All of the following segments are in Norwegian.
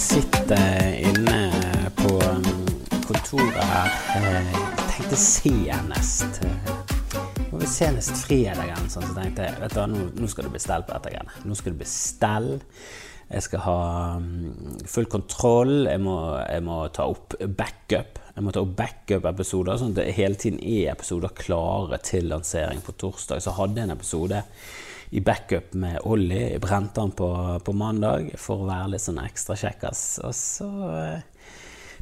sitter inne på kontoret her. Jeg tenkte senest eh, vel senest fredagen, sånn, så tenkte jeg vet du, nå, nå skal du bli stell på dette greiene. Nå skal du bli stell. Jeg skal ha um, full kontroll. Jeg må, jeg må ta opp backup. Jeg må ta opp backup-episoder, sånn at det hele tiden er episoder klare til lansering på torsdag. Så hadde jeg en episode i backup med Olli. Jeg brente han på, på mandag for å være litt sånn ekstra kjekkas. Og så eh,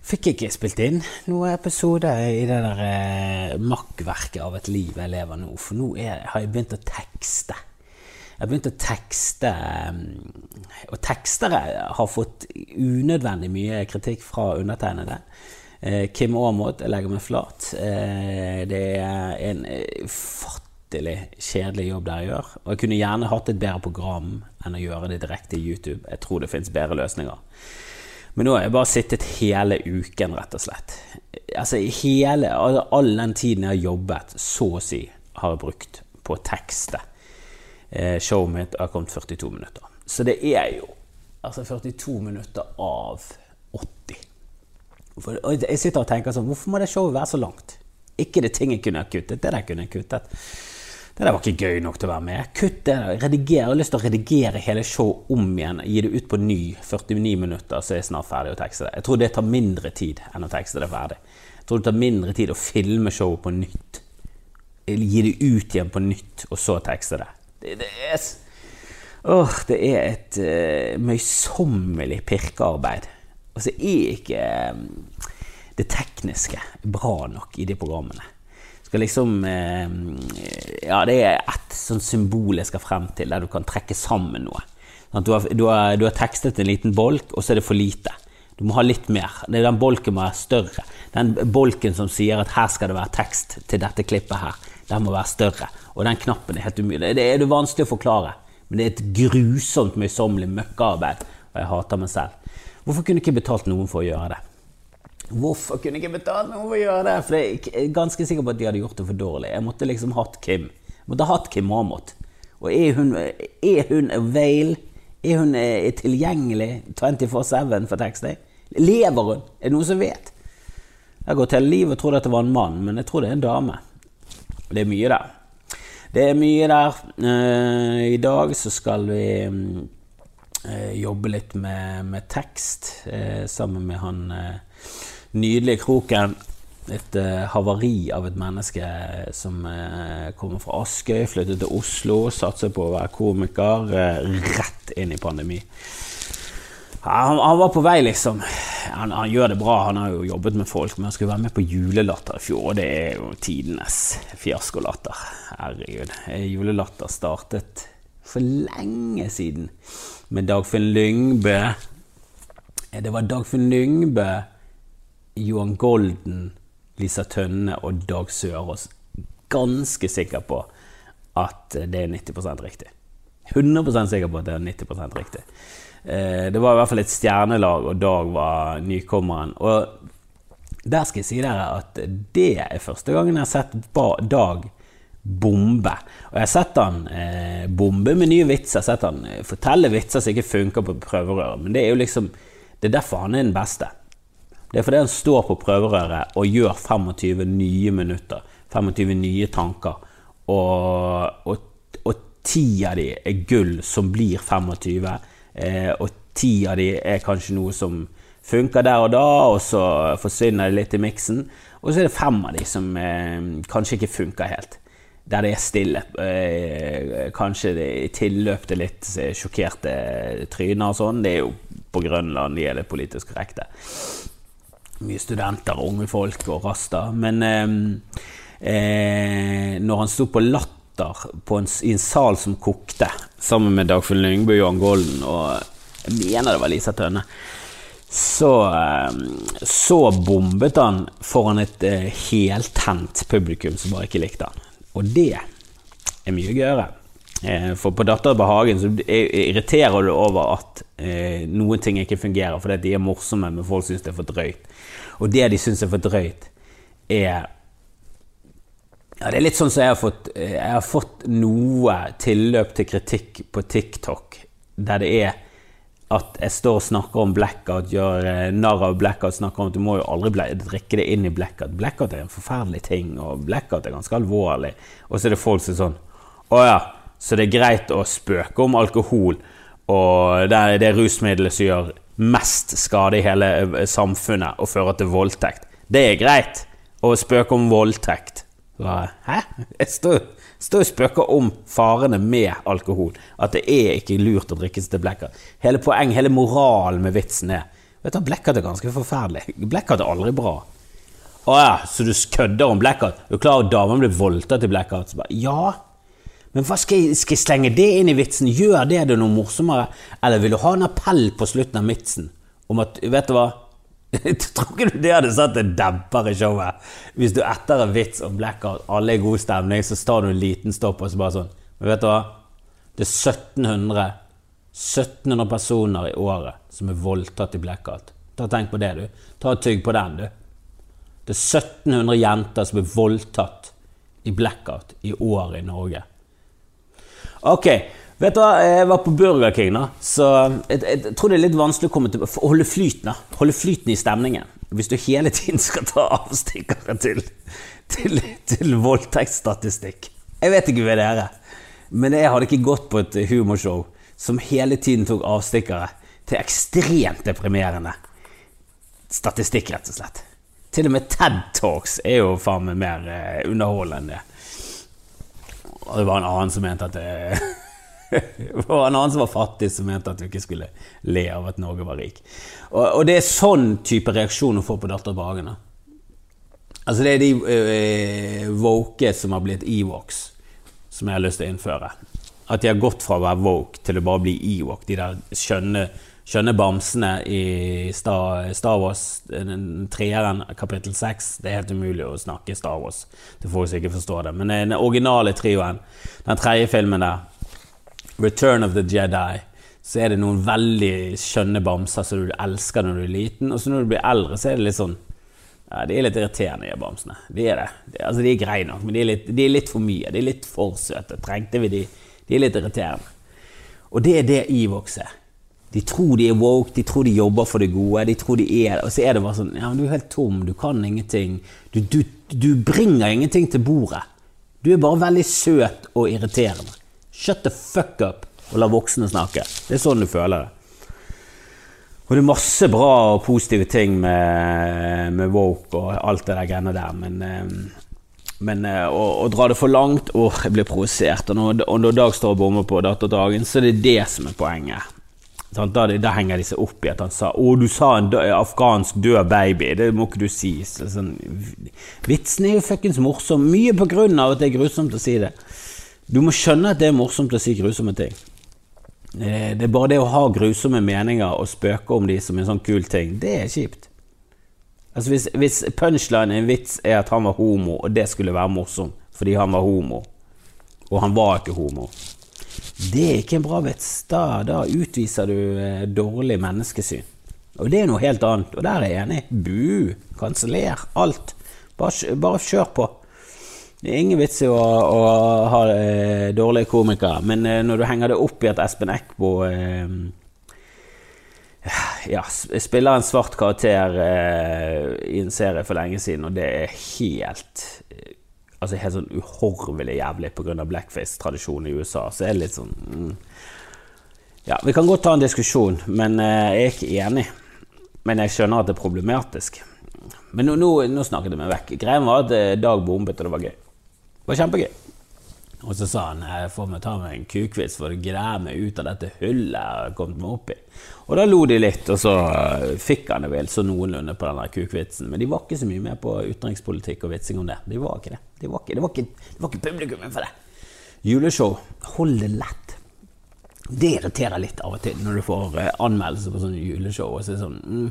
fikk jeg ikke spilt inn noen episode i det der eh, makkverket av et liv jeg lever nå. For nå er, har jeg begynt å tekste. Jeg har begynt å tekste, eh, og tekstere har fått unødvendig mye kritikk fra undertegnede. Eh, Kim Aamodt, jeg legger meg flat. Eh, det er en eh, fattelig kjedelig jobb der jeg gjør. Og jeg kunne gjerne hatt et bedre program enn å gjøre det direkte i YouTube. Jeg tror det fins bedre løsninger. Men nå har jeg bare sittet hele uken, rett og slett. Altså hele, all, all den tiden jeg har jobbet, så å si, har jeg brukt på å tekste. Eh, showet mitt har kommet 42 minutter. Så det er jo altså 42 minutter av 80. For, og jeg sitter og tenker sånn, hvorfor må det showet være så langt? Ikke det ting jeg kunne ha kuttet, det der kunne jeg kuttet. Det der var ikke gøy nok til å være med. Kutt det, Rediger. Jeg har lyst til å redigere hele showet om igjen. Gi det ut på ny 49 minutter, så er jeg snart ferdig å tekste det. Jeg tror det tar mindre tid enn å tekste det ferdig. Jeg tror det tar mindre tid å filme showet på nytt. Gi det ut igjen på nytt, og så tekste det. Det, det er, åh, det er et uh, møysommelig pirkearbeid. Og så er ikke um, det tekniske bra nok i de programmene. Skal liksom eh, Ja, det er ett sånn symbol jeg skal frem til, der du kan trekke sammen noe. Sånn du, har, du, har, du, har, tekstet en liten bolk, og så er det for lite. Du må ha litt mer. Den bolken må være større. Den bolken som sier at her skal det være tekst til dette klippet her, den må være større. Og den knappen er helt umulig. Det er det vanskelig å forklare, men det er et grusomt møysommelig møkkaarbeid, og jeg hater meg selv. Hvorfor kunne jeg ikke betalt noen for å gjøre det? Hvorfor kunne jeg ikke betalt noen for å gjøre det? For jeg er ganske sikker på at de hadde gjort det for dårlig. Jeg måtte liksom hatt Kim. Jeg måtte hatt Kim Aamodt. Og er hun, er hun avail? Er hun er tilgjengelig 24-7 for teksting? Lever hun? Er det noen som vet? Jeg har gått hele livet og trodd at det var en mann, men jeg tror det er en dame. Det er mye der. Det er mye der. Uh, I dag så skal vi um, jobbe litt med, med tekst sammen med han nydelige kroken. Et uh, havari av et menneske som uh, kommer fra Askøy, flyttet til Oslo, satser på å være komiker, uh, rett inn i pandemi. Han, han, var på vei, liksom. Han, han, gjør det bra, han har jo jobbet med folk, men han skulle være med på Julelatter i fjor, og det er jo tidenes fiaskolatter. Herregud. Julelatter startet for lenge siden med Dagfinn Lyngbø. Det var Dagfinn Lyngbø Johan Golden, Lisa Tønne og Dag Sørås ganske sikker på at det er 90% riktig. 100% sikker på at det er 90% riktig. Det var i hvert fall et stjernelag, og Dag var nykommeren. Og der skal jeg si dere at det er første gangen jeg har sett Dag bombe. Og jeg har sett han eh, bombe med nye vitser. Jeg har sett han fortelle vitser som ikke funker på prøverøret. Men det er jo liksom Det er derfor han er den beste. Det er fordi han står på prøverøret og gjør 25 nye minutter. 25 nye tanker. Og, og, og ti av de er gull som blir 25. Eh, og ti av de er kanskje noe som funker der og da, og så forsvinner det litt i miksen. Og så er det fem av de som eh, kanskje ikke funker helt. Der det er stille. Eh, kanskje det i tilløp til litt sjokkerte tryner og sånn. Det er jo på Grønland de er litt politisk korrekte mye studenter og unge folk og rasta. Men eh, eh, når han sto på Latter på en, i en sal som kokte, sammen med Dagfinn Lyngbø og Johan Golden og jeg mener det var Lisa Tønne, så, eh, så bombet han foran et eh, heltent publikum som bare ikke likte han. Og det er mye gøyere. Eh, for på Datter og behagen så irriterer du over at eh, noen ting ikke fungerer fordi de er morsomme, men folk syns det er for drøyt. Og det de syns er for drøyt, er ja, Det er litt sånn som jeg har fått eh, Jeg har fått noe tilløp til kritikk på TikTok der det er at jeg står og snakker om blackout, gjør narr av blackout, snakker om at du må jo aldri drikke det inn i blackout. Blackout er en forferdelig ting, og blackout er ganske alvorlig. Og så er det folk som er sånn Å ja, så det er greit å spøke om alkohol, og det er det rusmiddelet som gjør mest skade i hele eh, samfunnet og fører til voldtekt. Det er greit å spøke om voldtekt. Hæ? Jeg står og spøker om farene med alkohol. At det er ikke lurt å drikke til blackout. Hele poeng, hele moralen med vitsen er Vet du, Blackout er ganske forferdelig. Blackout er aldri bra. Å ja, så du kødder om blackout? Du er klar over damen blir voldtatt i? Bare, ja, men hva skal jeg, skal jeg, slenge det inn i vitsen? Gjør det det noe morsommere? Eller vil du ha en appell på slutten av vitsen om at Vet du hva? Tror ikke du det hadde satt en demper i showet? Hvis du etter en vits om blackout, alle er i god stemning, så tar du en liten stopp og så bare sånn Men vet du hva? Det er 1700 1700 personer i året som er voldtatt i blackout. Ta Tenk på det, du. Ta og Tygg på den, du. Det er 1700 jenter som er voldtatt i blackout i året i Norge. Ok, Vet du hva, jeg var på Burger King, da, så jeg, jeg, tror det er litt vanskelig å til å holde flyten, da. holde flyten i stemningen. Hvis du hele tiden skal ta avstikkere til, til, til voldtektsstatistikk. Jeg vet ikke med dere, men jeg hadde ikke gått på et humorshow som hele tiden tok avstikkere til ekstremt deprimerende statistikk, rett og slett. Til og med TED Talks er jo faen meg mer eh, underholdende enn det. Og det var en annen som mente at det det var en annen som var fattig, som mente at du ikke skulle le av at Norge var rik. Og, og det er sånn type reaksjon å få på Datter Bagen. Altså det er de øh, woke som har blitt Ewoks, som jeg har lyst til å innføre. At de har gått fra å være woke til å bare bli Ewok. De der skjønne, skjønne bamsene i Star, Wars, treeren, kapittel seks. Det er helt umulig å snakke Star Wars til folk som ikke forstår det. Men den originale trioen, den tredje filmen der Return of the Jedi, så er det noen veldig skjønne bamser som du elsker når du er liten, og så når du blir eldre, så er det litt sånn ja, De er litt irriterende, de bamsene. De er det. De, altså, de er greie nok, men de er, litt, de er, litt, for mye. De er litt for søte. Trengte vi de? De er litt irriterende. Og det er det Evox er. De tror de er woke, de tror de jobber for det gode, de tror de er Og så er det bare sånn Ja, men du er helt tom, du kan ingenting. Du, du, du bringer ingenting til bordet. Du er bare veldig søt og irriterende. Shut the fuck up og la voksne snakke. Det er sånn du føler det. Og det er masse bra og positive ting med, med woke og alt det der greiene der, men, eh, men eh, å, å, dra det for langt Åh, jeg blir provosert. Og når, når Dag står og bommer på datterdagen, så er det det som er poenget. Da, da, henger de seg opp i at han sa 'Å, du sa en død, afghansk død baby'. Det må ikke du si. Sånn, vitsen er jo fuckings morsom. Mye på grunn av at det er grusomt å si det. Du må skjønne at det er morsomt å si grusomme ting. Eh, det er bare det å ha grusomme meninger og spøke om de som en sånn kul ting, det er kjipt. Altså Hvis, hvis punchline i en vits er at han var homo, og det skulle være morsomt fordi han var homo, og han var ikke homo Det er ikke en bra vits. Da, da utviser du eh, dårlig menneskesyn. Og det er noe helt annet, og der er jeg enig. Bu! Kanseller alt. Bare, bare kjør på. Det er ingen vits i å, å ha eh, dårlige komikere, men eh, når du henger det opp i at Espen Eckbo eh, ja, spiller en svart karakter eh, i en serie for lenge siden, og det er helt eh, Altså helt sånn uhorvelig jævlig pga. blackface-tradisjonen i USA, så er det litt sånn mm. Ja, vi kan godt ta en diskusjon, men eh, jeg er ikke enig. Men jeg skjønner at det er problematisk. Men nå, nå, nå snakket jeg meg vekk. Greia var at Dag bombet, og det var gøy. Det var kjempegøy. Og så sa han jeg får meg ta meg en kukvits for å greie meg ut av dette hullet jeg har kommet meg opp i. Og da lo de litt, og så eh, fikk han det vel så noenlunde på den kukvitsen. Men de var ikke så mye med på utenrikspolitikk og vitsing om det. De var ikke det. De var ikke, det, var ikke, det var ikke publikummet for det. Juleshow, hold det lett. Det irriterer litt av og til når du får eh, anmeldelser på sånne juleshow. Og så er det sånn, mm,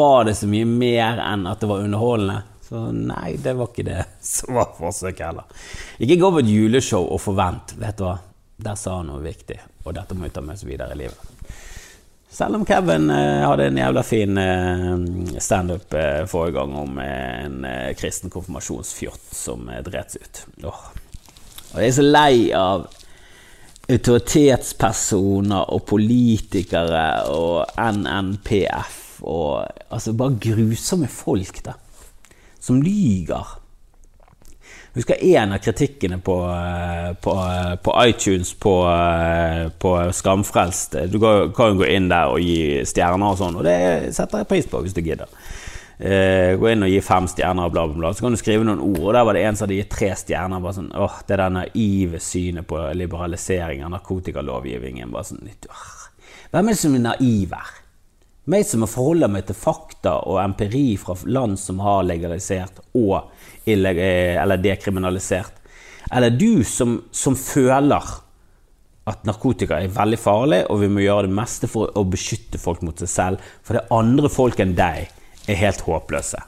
Var det så mye mer enn at det var underholdende? Så nei, det var ikke det som var forsøket heller. Ikke gå på et juleshow og forvent. Vet du hva, der sa han noe viktig, og dette må vi ta med oss videre i livet. Selv om Kevin eh, hadde en jævla fin eh, standup eh, forrige gang om eh, en eh, kristen konfirmasjonsfjott som eh, dret seg ut. Åh. Og jeg er så lei av autoritetspersoner og politikere og NNPF og altså bare grusomme folk, da. Som lyger. Jeg husker en av kritikkene på, på, på iTunes på, på, Skamfrelst. Du kan jo gå inn der og gi stjerner og sånn, og det setter jeg pris på hvis du gidder. Uh, gå inn og gi fem stjerner, og bla, bla, bla. Så kan du skrive noen ord. Og der var det en som hadde gitt tre stjerner. Bare sånn, åh, Det er det naive synet på liberalisering av narkotikalovgivningen. Bare sånn, Hvem er det som er naiv her? Meg som må forholde meg til fakta og empiri fra land som har legalisert og eh, eller dekriminalisert. Eller du som, som føler at narkotika er veldig farlig, og vi må gjøre det meste for å beskytte folk mot seg selv. For det andre folk enn deg er helt håpløse.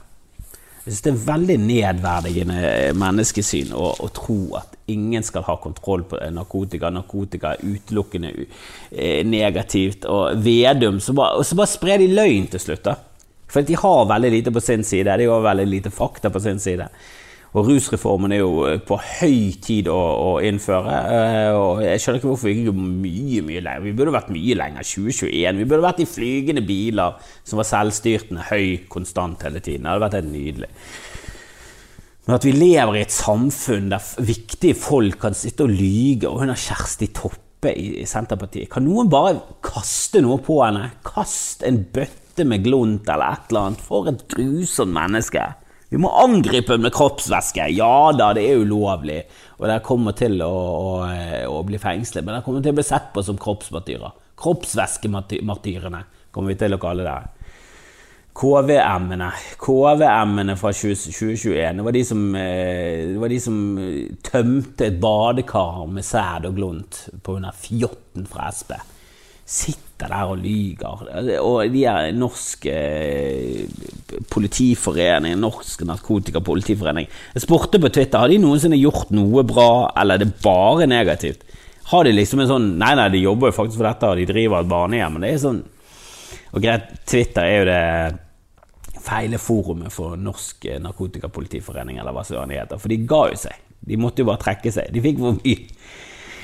Jeg synes Det er veldig nedverdigende menneskesyn å, å, tro at ingen skal ha kontroll på narkotika. Narkotika er utelukkende eh, negativt. Og Vedum Så bare, så bare sprer de løgn til slutt. da. For de har veldig lite på sin side. De har veldig lite fakta på sin side. Og rusreformen er jo eh, på høy tid å, å innføre. Eh, og jeg skjønner ikke hvorfor vi ikke går mye mye lenger. Vi burde vært mye lenger. 2021. Vi burde vært i flygende biler som var selvstyrtende, høy, konstant hele tiden. Det hadde vært helt nydelig. Men at vi lever i et samfunn der viktige folk kan sitte og lyge, og hun har Kjersti Toppe i Senterpartiet Kan noen bare kaste noe på henne? Kast en bøtte med glunt eller et eller annet. For et grusomt menneske. Vi må angripe med kroppsvæske. Ja da, det er ulovlig. Og dere kommer til å, å, å, bli fengslet, men dere kommer til å bli sett på som kroppsmartyrer. Kroppsvæskemartyrene kommer vi til å kalle det. KVM-ene KVM-ene fra 2021 det var, de som, eh, det var de som tømte et badekar med sæd og glunt på under fjotten fra Sp sitter der og lyger. Og de er norske eh, politiforening, Norsk Narkotikapolitiforening Jeg spurte på Twitter har de noensinne gjort noe bra, eller er det bare negativt. Har de liksom en sånn Nei, nei, de jobber jo faktisk for dette, og de driver et barnehjem. Men det er sånn Og greit, Twitter er jo det feile forumet for Norsk Narkotikapolitiforening, eller hva søren det heter. For de ga jo seg. De måtte jo bare trekke seg. De fikk for mye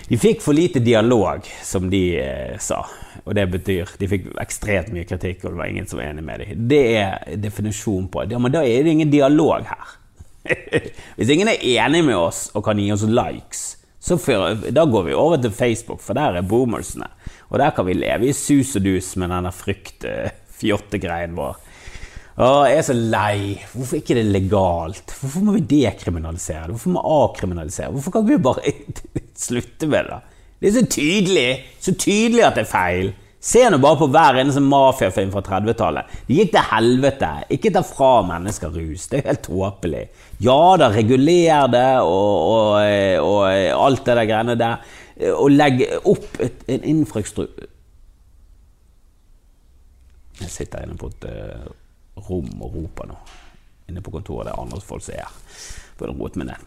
de fikk for lite dialog, som de eh, sa. Og det betyr de fikk ekstremt mye kritikk, og det var ingen som var enig med dem. Det er definisjonen på det. Ja, men da er det ingen dialog her. Hvis ingen er enig med oss og kan gi oss likes, så for, da går vi over til Facebook, for der er boomersene. Og der kan vi leve i sus og dus med denne fryktfjottegreien vår. Å, jeg er så lei. Hvorfor ikke det legalt? Hvorfor må vi dekriminalisere det? Hvorfor må vi avkriminalisere Hvorfor kan vi bare slutte med det? Det er så tydelig Så tydelig at det er feil. Se nå bare på hver eneste mafiafilm fra 30-tallet. Det gikk til helvete. Ikke ta fra mennesker rus. Det er helt tåpelig. Ja da, reguler det og, og, og, alt det der greiene der. Og legg opp et, en infrastruktur Jeg sitter inne på et uh, rom og roper nå. Inne på kontoret. Det er andre folk som er her. Burde rote med det.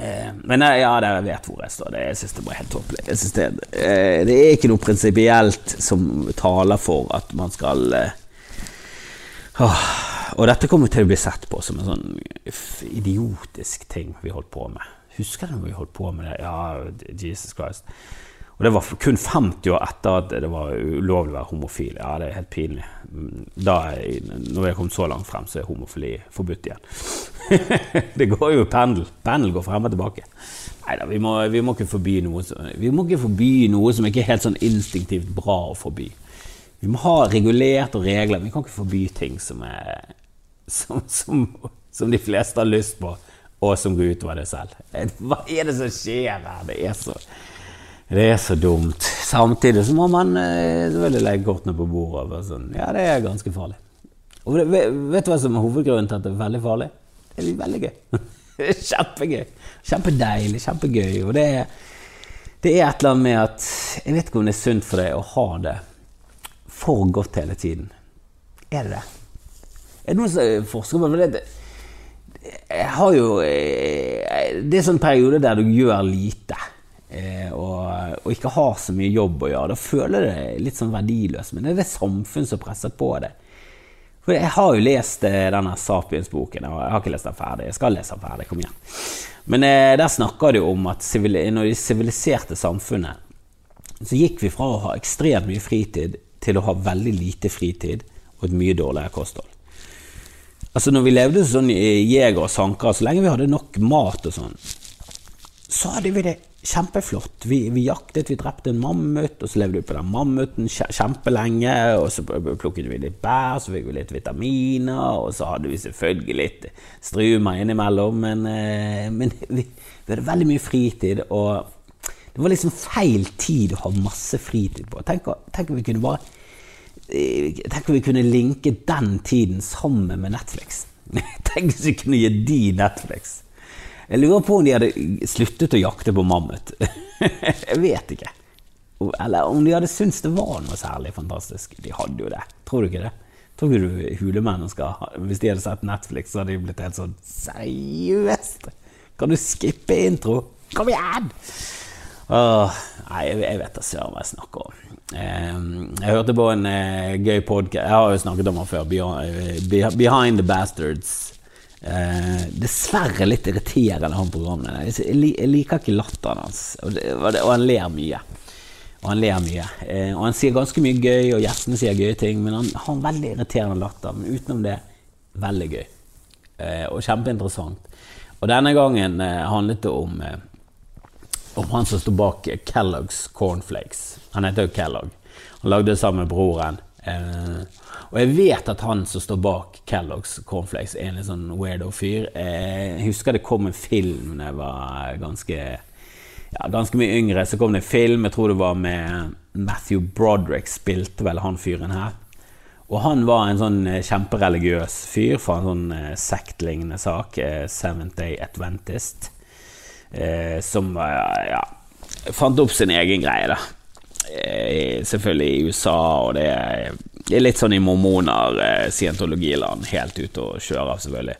Eh, men eh, ja, dere vet hvor jeg står. Det, jeg synes det var helt tåpelig. Det, eh, det, er ikke noe prinsipielt som taler for at man skal eh, åh, Og dette kommer til å bli sett på som en sånn idiotisk ting vi holdt på med. Husker du når vi holdt på med det? Ja, Jesus Christ. Og det var kun 50 år etter at det var ulovlig å være homofil. Ja, det er helt pinlig. Da, når vi har kommet så langt frem, så er homofili forbudt igjen. det går jo pendel. Pendel går frem og tilbake. Nei da, vi, vi, må ikke forby noe som, vi må ikke forby noe som ikke er helt sånn instinktivt bra å forby. Vi må ha regulerte regler. Vi kan ikke forby ting som, er, som, som, som de fleste har lyst på, og som går utover det selv. Hva er det som skjer her? Det er så det er så dumt. Samtidig så må man eh, selvfølgelig legge kortene på bordet. Sånn. Ja, det er ganske farlig. Og vet du hva som er hovedgrunnen til at det er veldig farlig? Det er veldig gøy. Det kjempegøy. Kjempedeilig, kjempegøy. Og det er, det er et eller annet med at Jeg vet ikke om det er sunt for deg å ha det for godt hele tiden. Er det det? Er det noen som forsker på det? Jeg har jo eh, Det er sånn periode der du gjør lite. Eh, og, og, ikke har så mye jobb å gjøre. Da føler deg litt sånn verdiløs. Men det er det samfunnet som presser på deg. For jeg har jo lest eh, denne Sapiens-boken, og jeg har ikke lest den ferdig. Jeg skal lese den ferdig, kom igjen. Men eh, der snakker jo om at i det de siviliserte samfunnet, så gikk vi fra å ha ekstremt mye fritid til å ha veldig lite fritid og et mye dårligere kosthold. Altså Når vi levde sånn i jeger og sankere, så lenge vi hadde nok mat og sånn, så hadde vi det kjempeflott. Vi, vi, jaktet, vi drepte en mammut, og så levde vi på den mammuten kjempelenge. Og så plukket vi litt bær, så fikk vi litt vitaminer, og så hadde vi selvfølgelig litt strumer innimellom. Men, eh, men vi, vi, hadde veldig mye fritid, og det var liksom feil tid å ha masse fritid på. Tenk, om vi kunne bare eh, Tenk om vi kunne linke den tiden sammen med Netflix. Tenk hvis vi kunne gi de Netflix. Jeg lurer på om de hadde sluttet å jakte på mammut. jeg vet ikke. Eller om de hadde syntes det var noe særlig fantastisk. De hadde jo det. Tror du ikke det? Tror du hulemennesker Hvis de hadde sett Netflix, så hadde de blitt helt sånn Seriøst? Kan du skippe intro? Kom igjen! Åh, nei, jeg vet da søren hva jeg snakker om. Ehm, jeg hørte på en uh, gøy podkast Jeg har jo snakket om den før. Behind the Bastards Eh, dessverre litt irriterende, han programmet. Jeg, jeg liker ikke latteren hans, og, det, og, han ler mye. Og han ler mye. Eh, og han sier ganske mye gøy, og gjestene sier gøye ting, men han har en veldig irriterende latter. Men utenom det, veldig gøy. Eh, og kjempeinteressant. Og denne gangen eh, handlet det om, eh, om han som står bak Kellogg's Cornflakes. Han heter jo Kellogg. Han lagde det sammen med broren. Eh, og jeg vet at han som står bak Kellogg's Cornflakes, er en litt sånn weirdo-fyr. Jeg husker det kom en film da jeg var ganske, ja, ganske mye yngre. Så kom det en film, jeg tror det var med Matthew Broderick, spilte vel han fyren her. Og han var en sånn eh, kjempereligiøs fyr fra en sånn eh, sektlignende sak, eh, Seventh Day Adventist, som ja, fant opp sin egen greie, da. Selvfølgelig i USA, og det er det er litt sånn i mormoner, eh, scientologiland, helt ute å kjøre, selvfølgelig.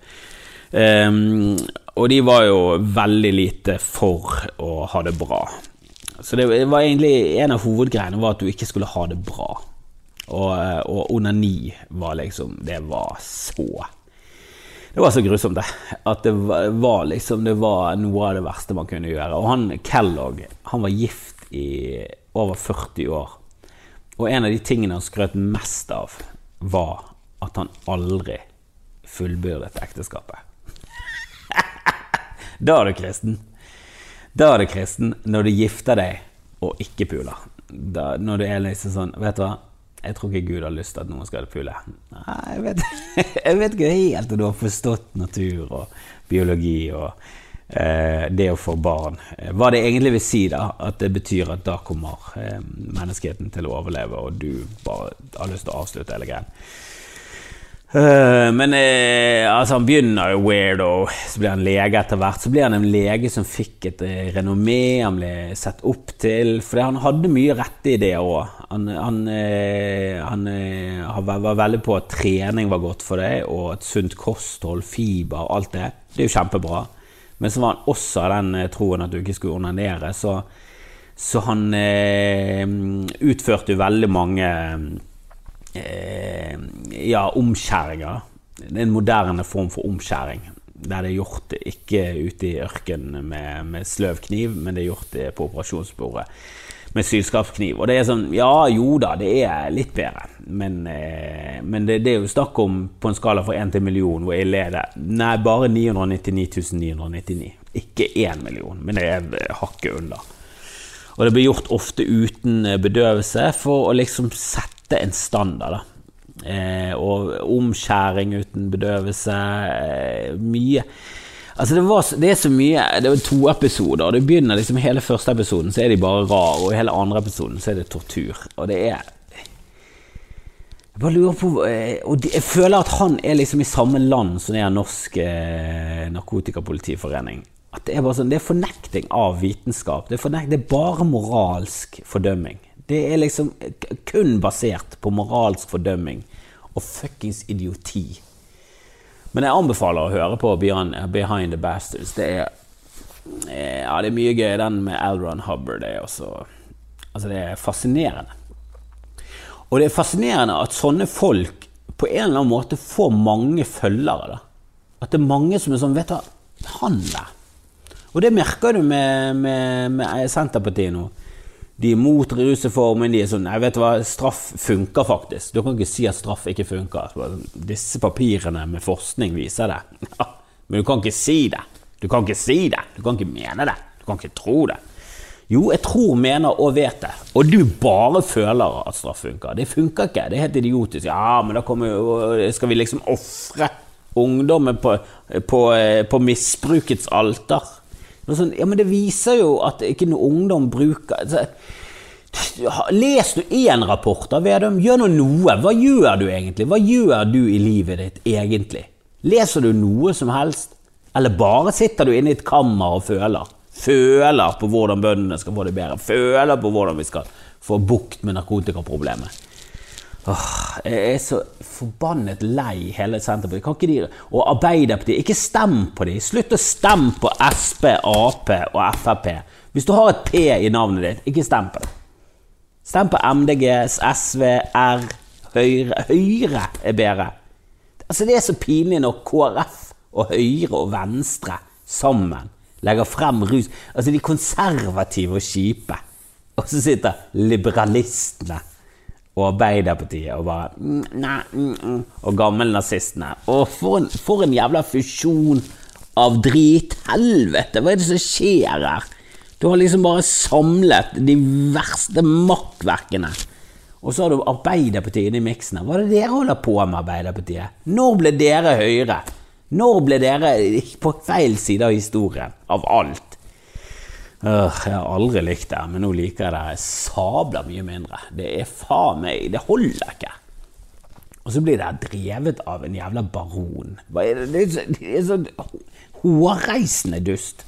Um, og de var jo veldig lite for å ha det bra. Så det var egentlig en av hovedgreiene var at du ikke skulle ha det bra. Og, eh, og onani var liksom Det var så Det var så grusomt, det. At det var liksom Det var noe av det verste man kunne gjøre. Og han Kellogg, han var gift i over 40 år. Og en av de tingene han skrøt mest av, var at han aldri fullbyrdet ekteskapet. da er du kristen. Da er du kristen når du gifter deg og ikke puler. Da, når du er liksom sånn Vet du hva, jeg tror ikke Gud har lyst til at noen skal pule. Nei, jeg vet, jeg vet ikke helt om du har forstått natur og biologi og det å få barn. Eh, hva det egentlig vil si, da, at det betyr at da kommer eh, menneskeheten til å overleve, og du bare har lyst til å avslutte hele greien. Men altså, han begynner jo weirdo, så blir han lege etter hvert. Så blir han en lege som fikk et renommé, han ble sett opp til. For han hadde mye rette ideer òg. Han, han, han, han, var veldig på at trening var godt for deg, og et sunt kosthold, fiber, alt det. Det er jo kjempebra. Men så var han også av den eh, troen at du ikke skulle onanere. Så, så han eh, utførte jo veldig mange eh, ja, omskjæringer. Det er en moderne form for omskjæring. Der det er gjort ikke ute i ørkenen med, med sløv kniv, men det er gjort på operasjonsbordet med sylskarpskniv. Og det er sånn Ja, jo da, det er litt bedre. Men, eh, men det, det, er jo snakk om på en skala fra 1 til million, hvor ille er det? Nei, bare 999 999. Ikke 1 million, men det er hakket under. Og det blir gjort ofte uten eh, bedøvelse for å liksom sette en standard, da. Eh, og omskjæring uten bedøvelse. Eh, mye Altså det, var, det, er så mye Det er to episoder. Det begynner liksom Hele første episoden så er de bare rar, og hele andre episoden så er det tortur. Og det er Jeg bare lurer på eh, Og jeg føler at han er liksom i samme land som det er Norsk eh, Narkotikapolitiforening. At det er bare sånn Det er fornekting av vitenskap. Det er, fornekt, det er bare moralsk fordømming. Det er liksom kun basert på moralsk fordømming og fuckings idioti. Men jeg anbefaler å høre på Behind the Bastards. Det er, eh, ja, det er mye gøy. Den med Alron Hubbard er også Altså, det er fascinerende. Og det er fascinerende at sånne folk på en eller annen måte får mange følgere. da. At det er mange som er sånn Vet du hva, han der. Og det merker du med, med, med Senterpartiet nå. De er mot rusreformen. De er sånn Nei, vet du hva, straff funker faktisk. Du kan ikke si at straff ikke funker. Disse papirene med forskning viser det. Men du kan ikke si det. Du kan ikke si det. Du kan ikke mene det. Du kan ikke tro det. Jo, jeg tror, mener og vet det. Og du bare føler at straff funker. Det funker ikke. Det er helt idiotisk. Ja, men da kommer jo Skal vi liksom ofre ungdommen på, på, på misbrukets alter? Sånn, ja, men det viser jo at ikke noe ungdom bruker altså, Les du én rapport av Vedum? Gjør nå noe. Hva gjør du egentlig? Hva gjør du i livet ditt egentlig? Leser du noe som helst? Eller bare sitter du inne i et kammer og føler? Føler på hvordan bøndene skal få det bedre. Føler på hvordan vi skal få bukt med narkotikaproblemet. Åh, jeg er så forbannet lei hele Senterpartiet. Kan ikke de, og Arbeiderpartiet, ikke stem på dem. Slutt å stemme på Sp, Ap og Frp. Hvis du har et P i navnet ditt, ikke stem på det. Stem på MDG, SV, R, Høyre. Høyre er bedre. Altså Det er så pinlig når KrF og Høyre og Venstre sammen legger frem rus Altså de konservative og kjipe. Og så sitter liberalistene og Arbeiderpartiet og bare mm, nei, mm, mm, Og gammelnazistene. Og for en, for en jævla fusjon av drit. Helvete, hva er det som skjer her? Du har liksom bare samlet de verste makkverkene. Og så har du Arbeiderpartiet inni miksen. Hva er det dere holder på med, Arbeiderpartiet? Når ble dere Høyre? Når ble dere på feil side av historien? Av alt. Øh, jeg har aldri likt det, men nå liker jeg det sabla mye mindre. Det er faen meg Det holder ikke. Og så blir det drevet av en jævla baron. Det er så hårreisende dust.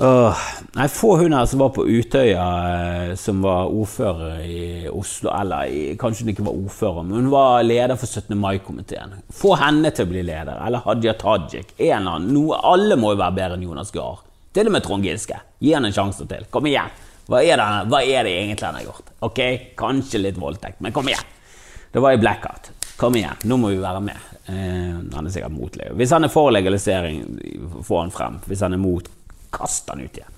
Uh, nei, få hun her som var på Utøya, eh, som var ordfører i Oslo Eller kanskje hun ikke var ordfører, men hun var leder for 17. mai-komiteen. Få henne til å bli leder. Eller Hadia Tajik. En eller annen. Noe, alle må jo være bedre enn Jonas Gahr. Til og med Trond Giske. Gi han en sjanse til. Kom igjen. Hva er, det, hva er det egentlig han har gjort? Ok, Kanskje litt voldtekt, men kom igjen. Det var i blackout. Kom igjen, nå må vi være med. Eh, han er sikkert mot legalisering. Hvis han er for legalisering, få han frem. Hvis han er mot, kast han ut igjen.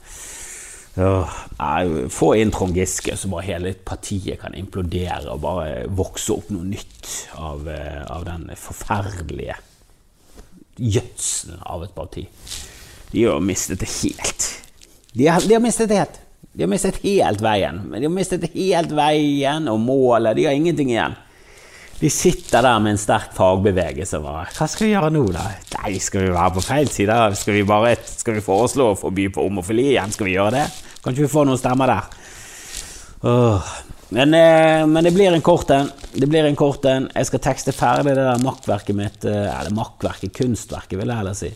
Uh, få inn Trond Giske, så bare hele partiet kan implodere og bare vokse opp noe nytt av, eh, av den forferdelige gjødselen av et parti. De har mistet det helt. De har, de har mistet det helt. De har mistet helt veien. De har mistet helt veien og målet. De har ingenting igjen. De sitter der med en sterk fagbevegelse. Bare. Hva skal vi gjøre nå, da? Nei, skal vi være på feil side? Skal vi, bare, skal vi foreslå å forby på homofili igjen? Skal vi gjøre det? Kan ikke vi få noen stemmer der? Åh. Men, eh, men, det blir en kort en. Det blir en kort en. Jeg skal tekste ferdig det der makkverket mitt. Eh, eller makkverket, kunstverket, vil jeg heller si.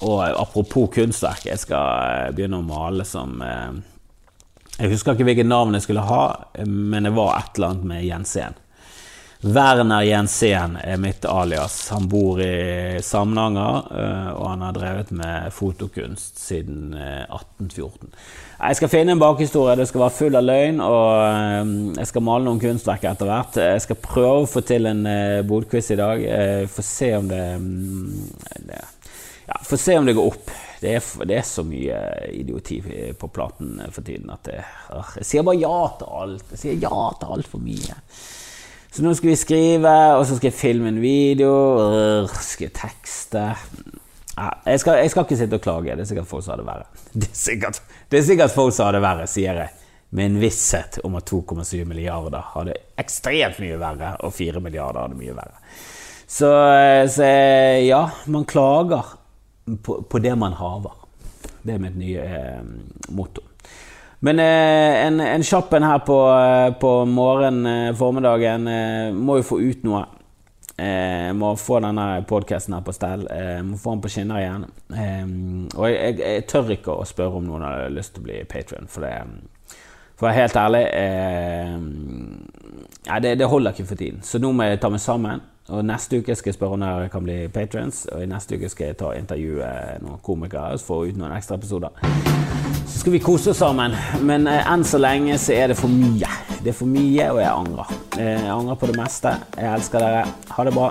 Og apropos kunstverk, jeg skal eh, begynne å male som eh, Jeg husker ikke hvilket navn jeg skulle ha, men det var et eller annet med Jensén. Werner Jensén er mitt alias. Han bor i Samnanger, eh, og han har drevet med fotokunst siden 1814. Jeg skal finne en bakhistorie. Det skal være full av løgn, og jeg skal male noen kunstverk etter hvert. Jeg skal prøve å få til en bodquiz i dag. Få se om det, mm, det ja, Får se om det går opp. Det er, det er, så mye idioti på platen for tiden at det, jeg sier bare ja til alt. Jeg sier ja til altfor mye. Så nå skal vi skrive, og så skal jeg filme en video, og skal jeg tekste ja, jeg, skal, jeg, skal, ikke sitte og klage. Det er sikkert folk som har det verre. Det er sikkert, det er sikkert folk som har det verre, sier jeg. Med en visshet om at 2,7 milliarder hadde ekstremt mye verre, og 4 milliarder hadde mye verre. Så, så ja, man klager på, på, det man haver. Det er mitt nye eh, motto. Men eh, en, en kjapp en her på, eh, på morgen, eh, formiddagen, eh, må jo få ut noe. Eh, må få denne podkasten her på stell. Eh, må få den på skinner igjen. og jeg, jeg, jeg, tør ikke å spørre om noen har lyst til å bli patrion, for det For å være helt ærlig ja, det, det, holder ikke for tiden. Så nå må jeg ta meg sammen. Og neste uke skal jeg spørre om jeg kan bli patrons, og i neste uke skal jeg ta intervjue noen komikere og få ut noen ekstra episoder. Så skal vi kose oss sammen. Men eh, enn så lenge så er det for mye. Det er for mye, og jeg angrer. Eh, jeg angrer på det meste. Jeg elsker dere. Ha det bra.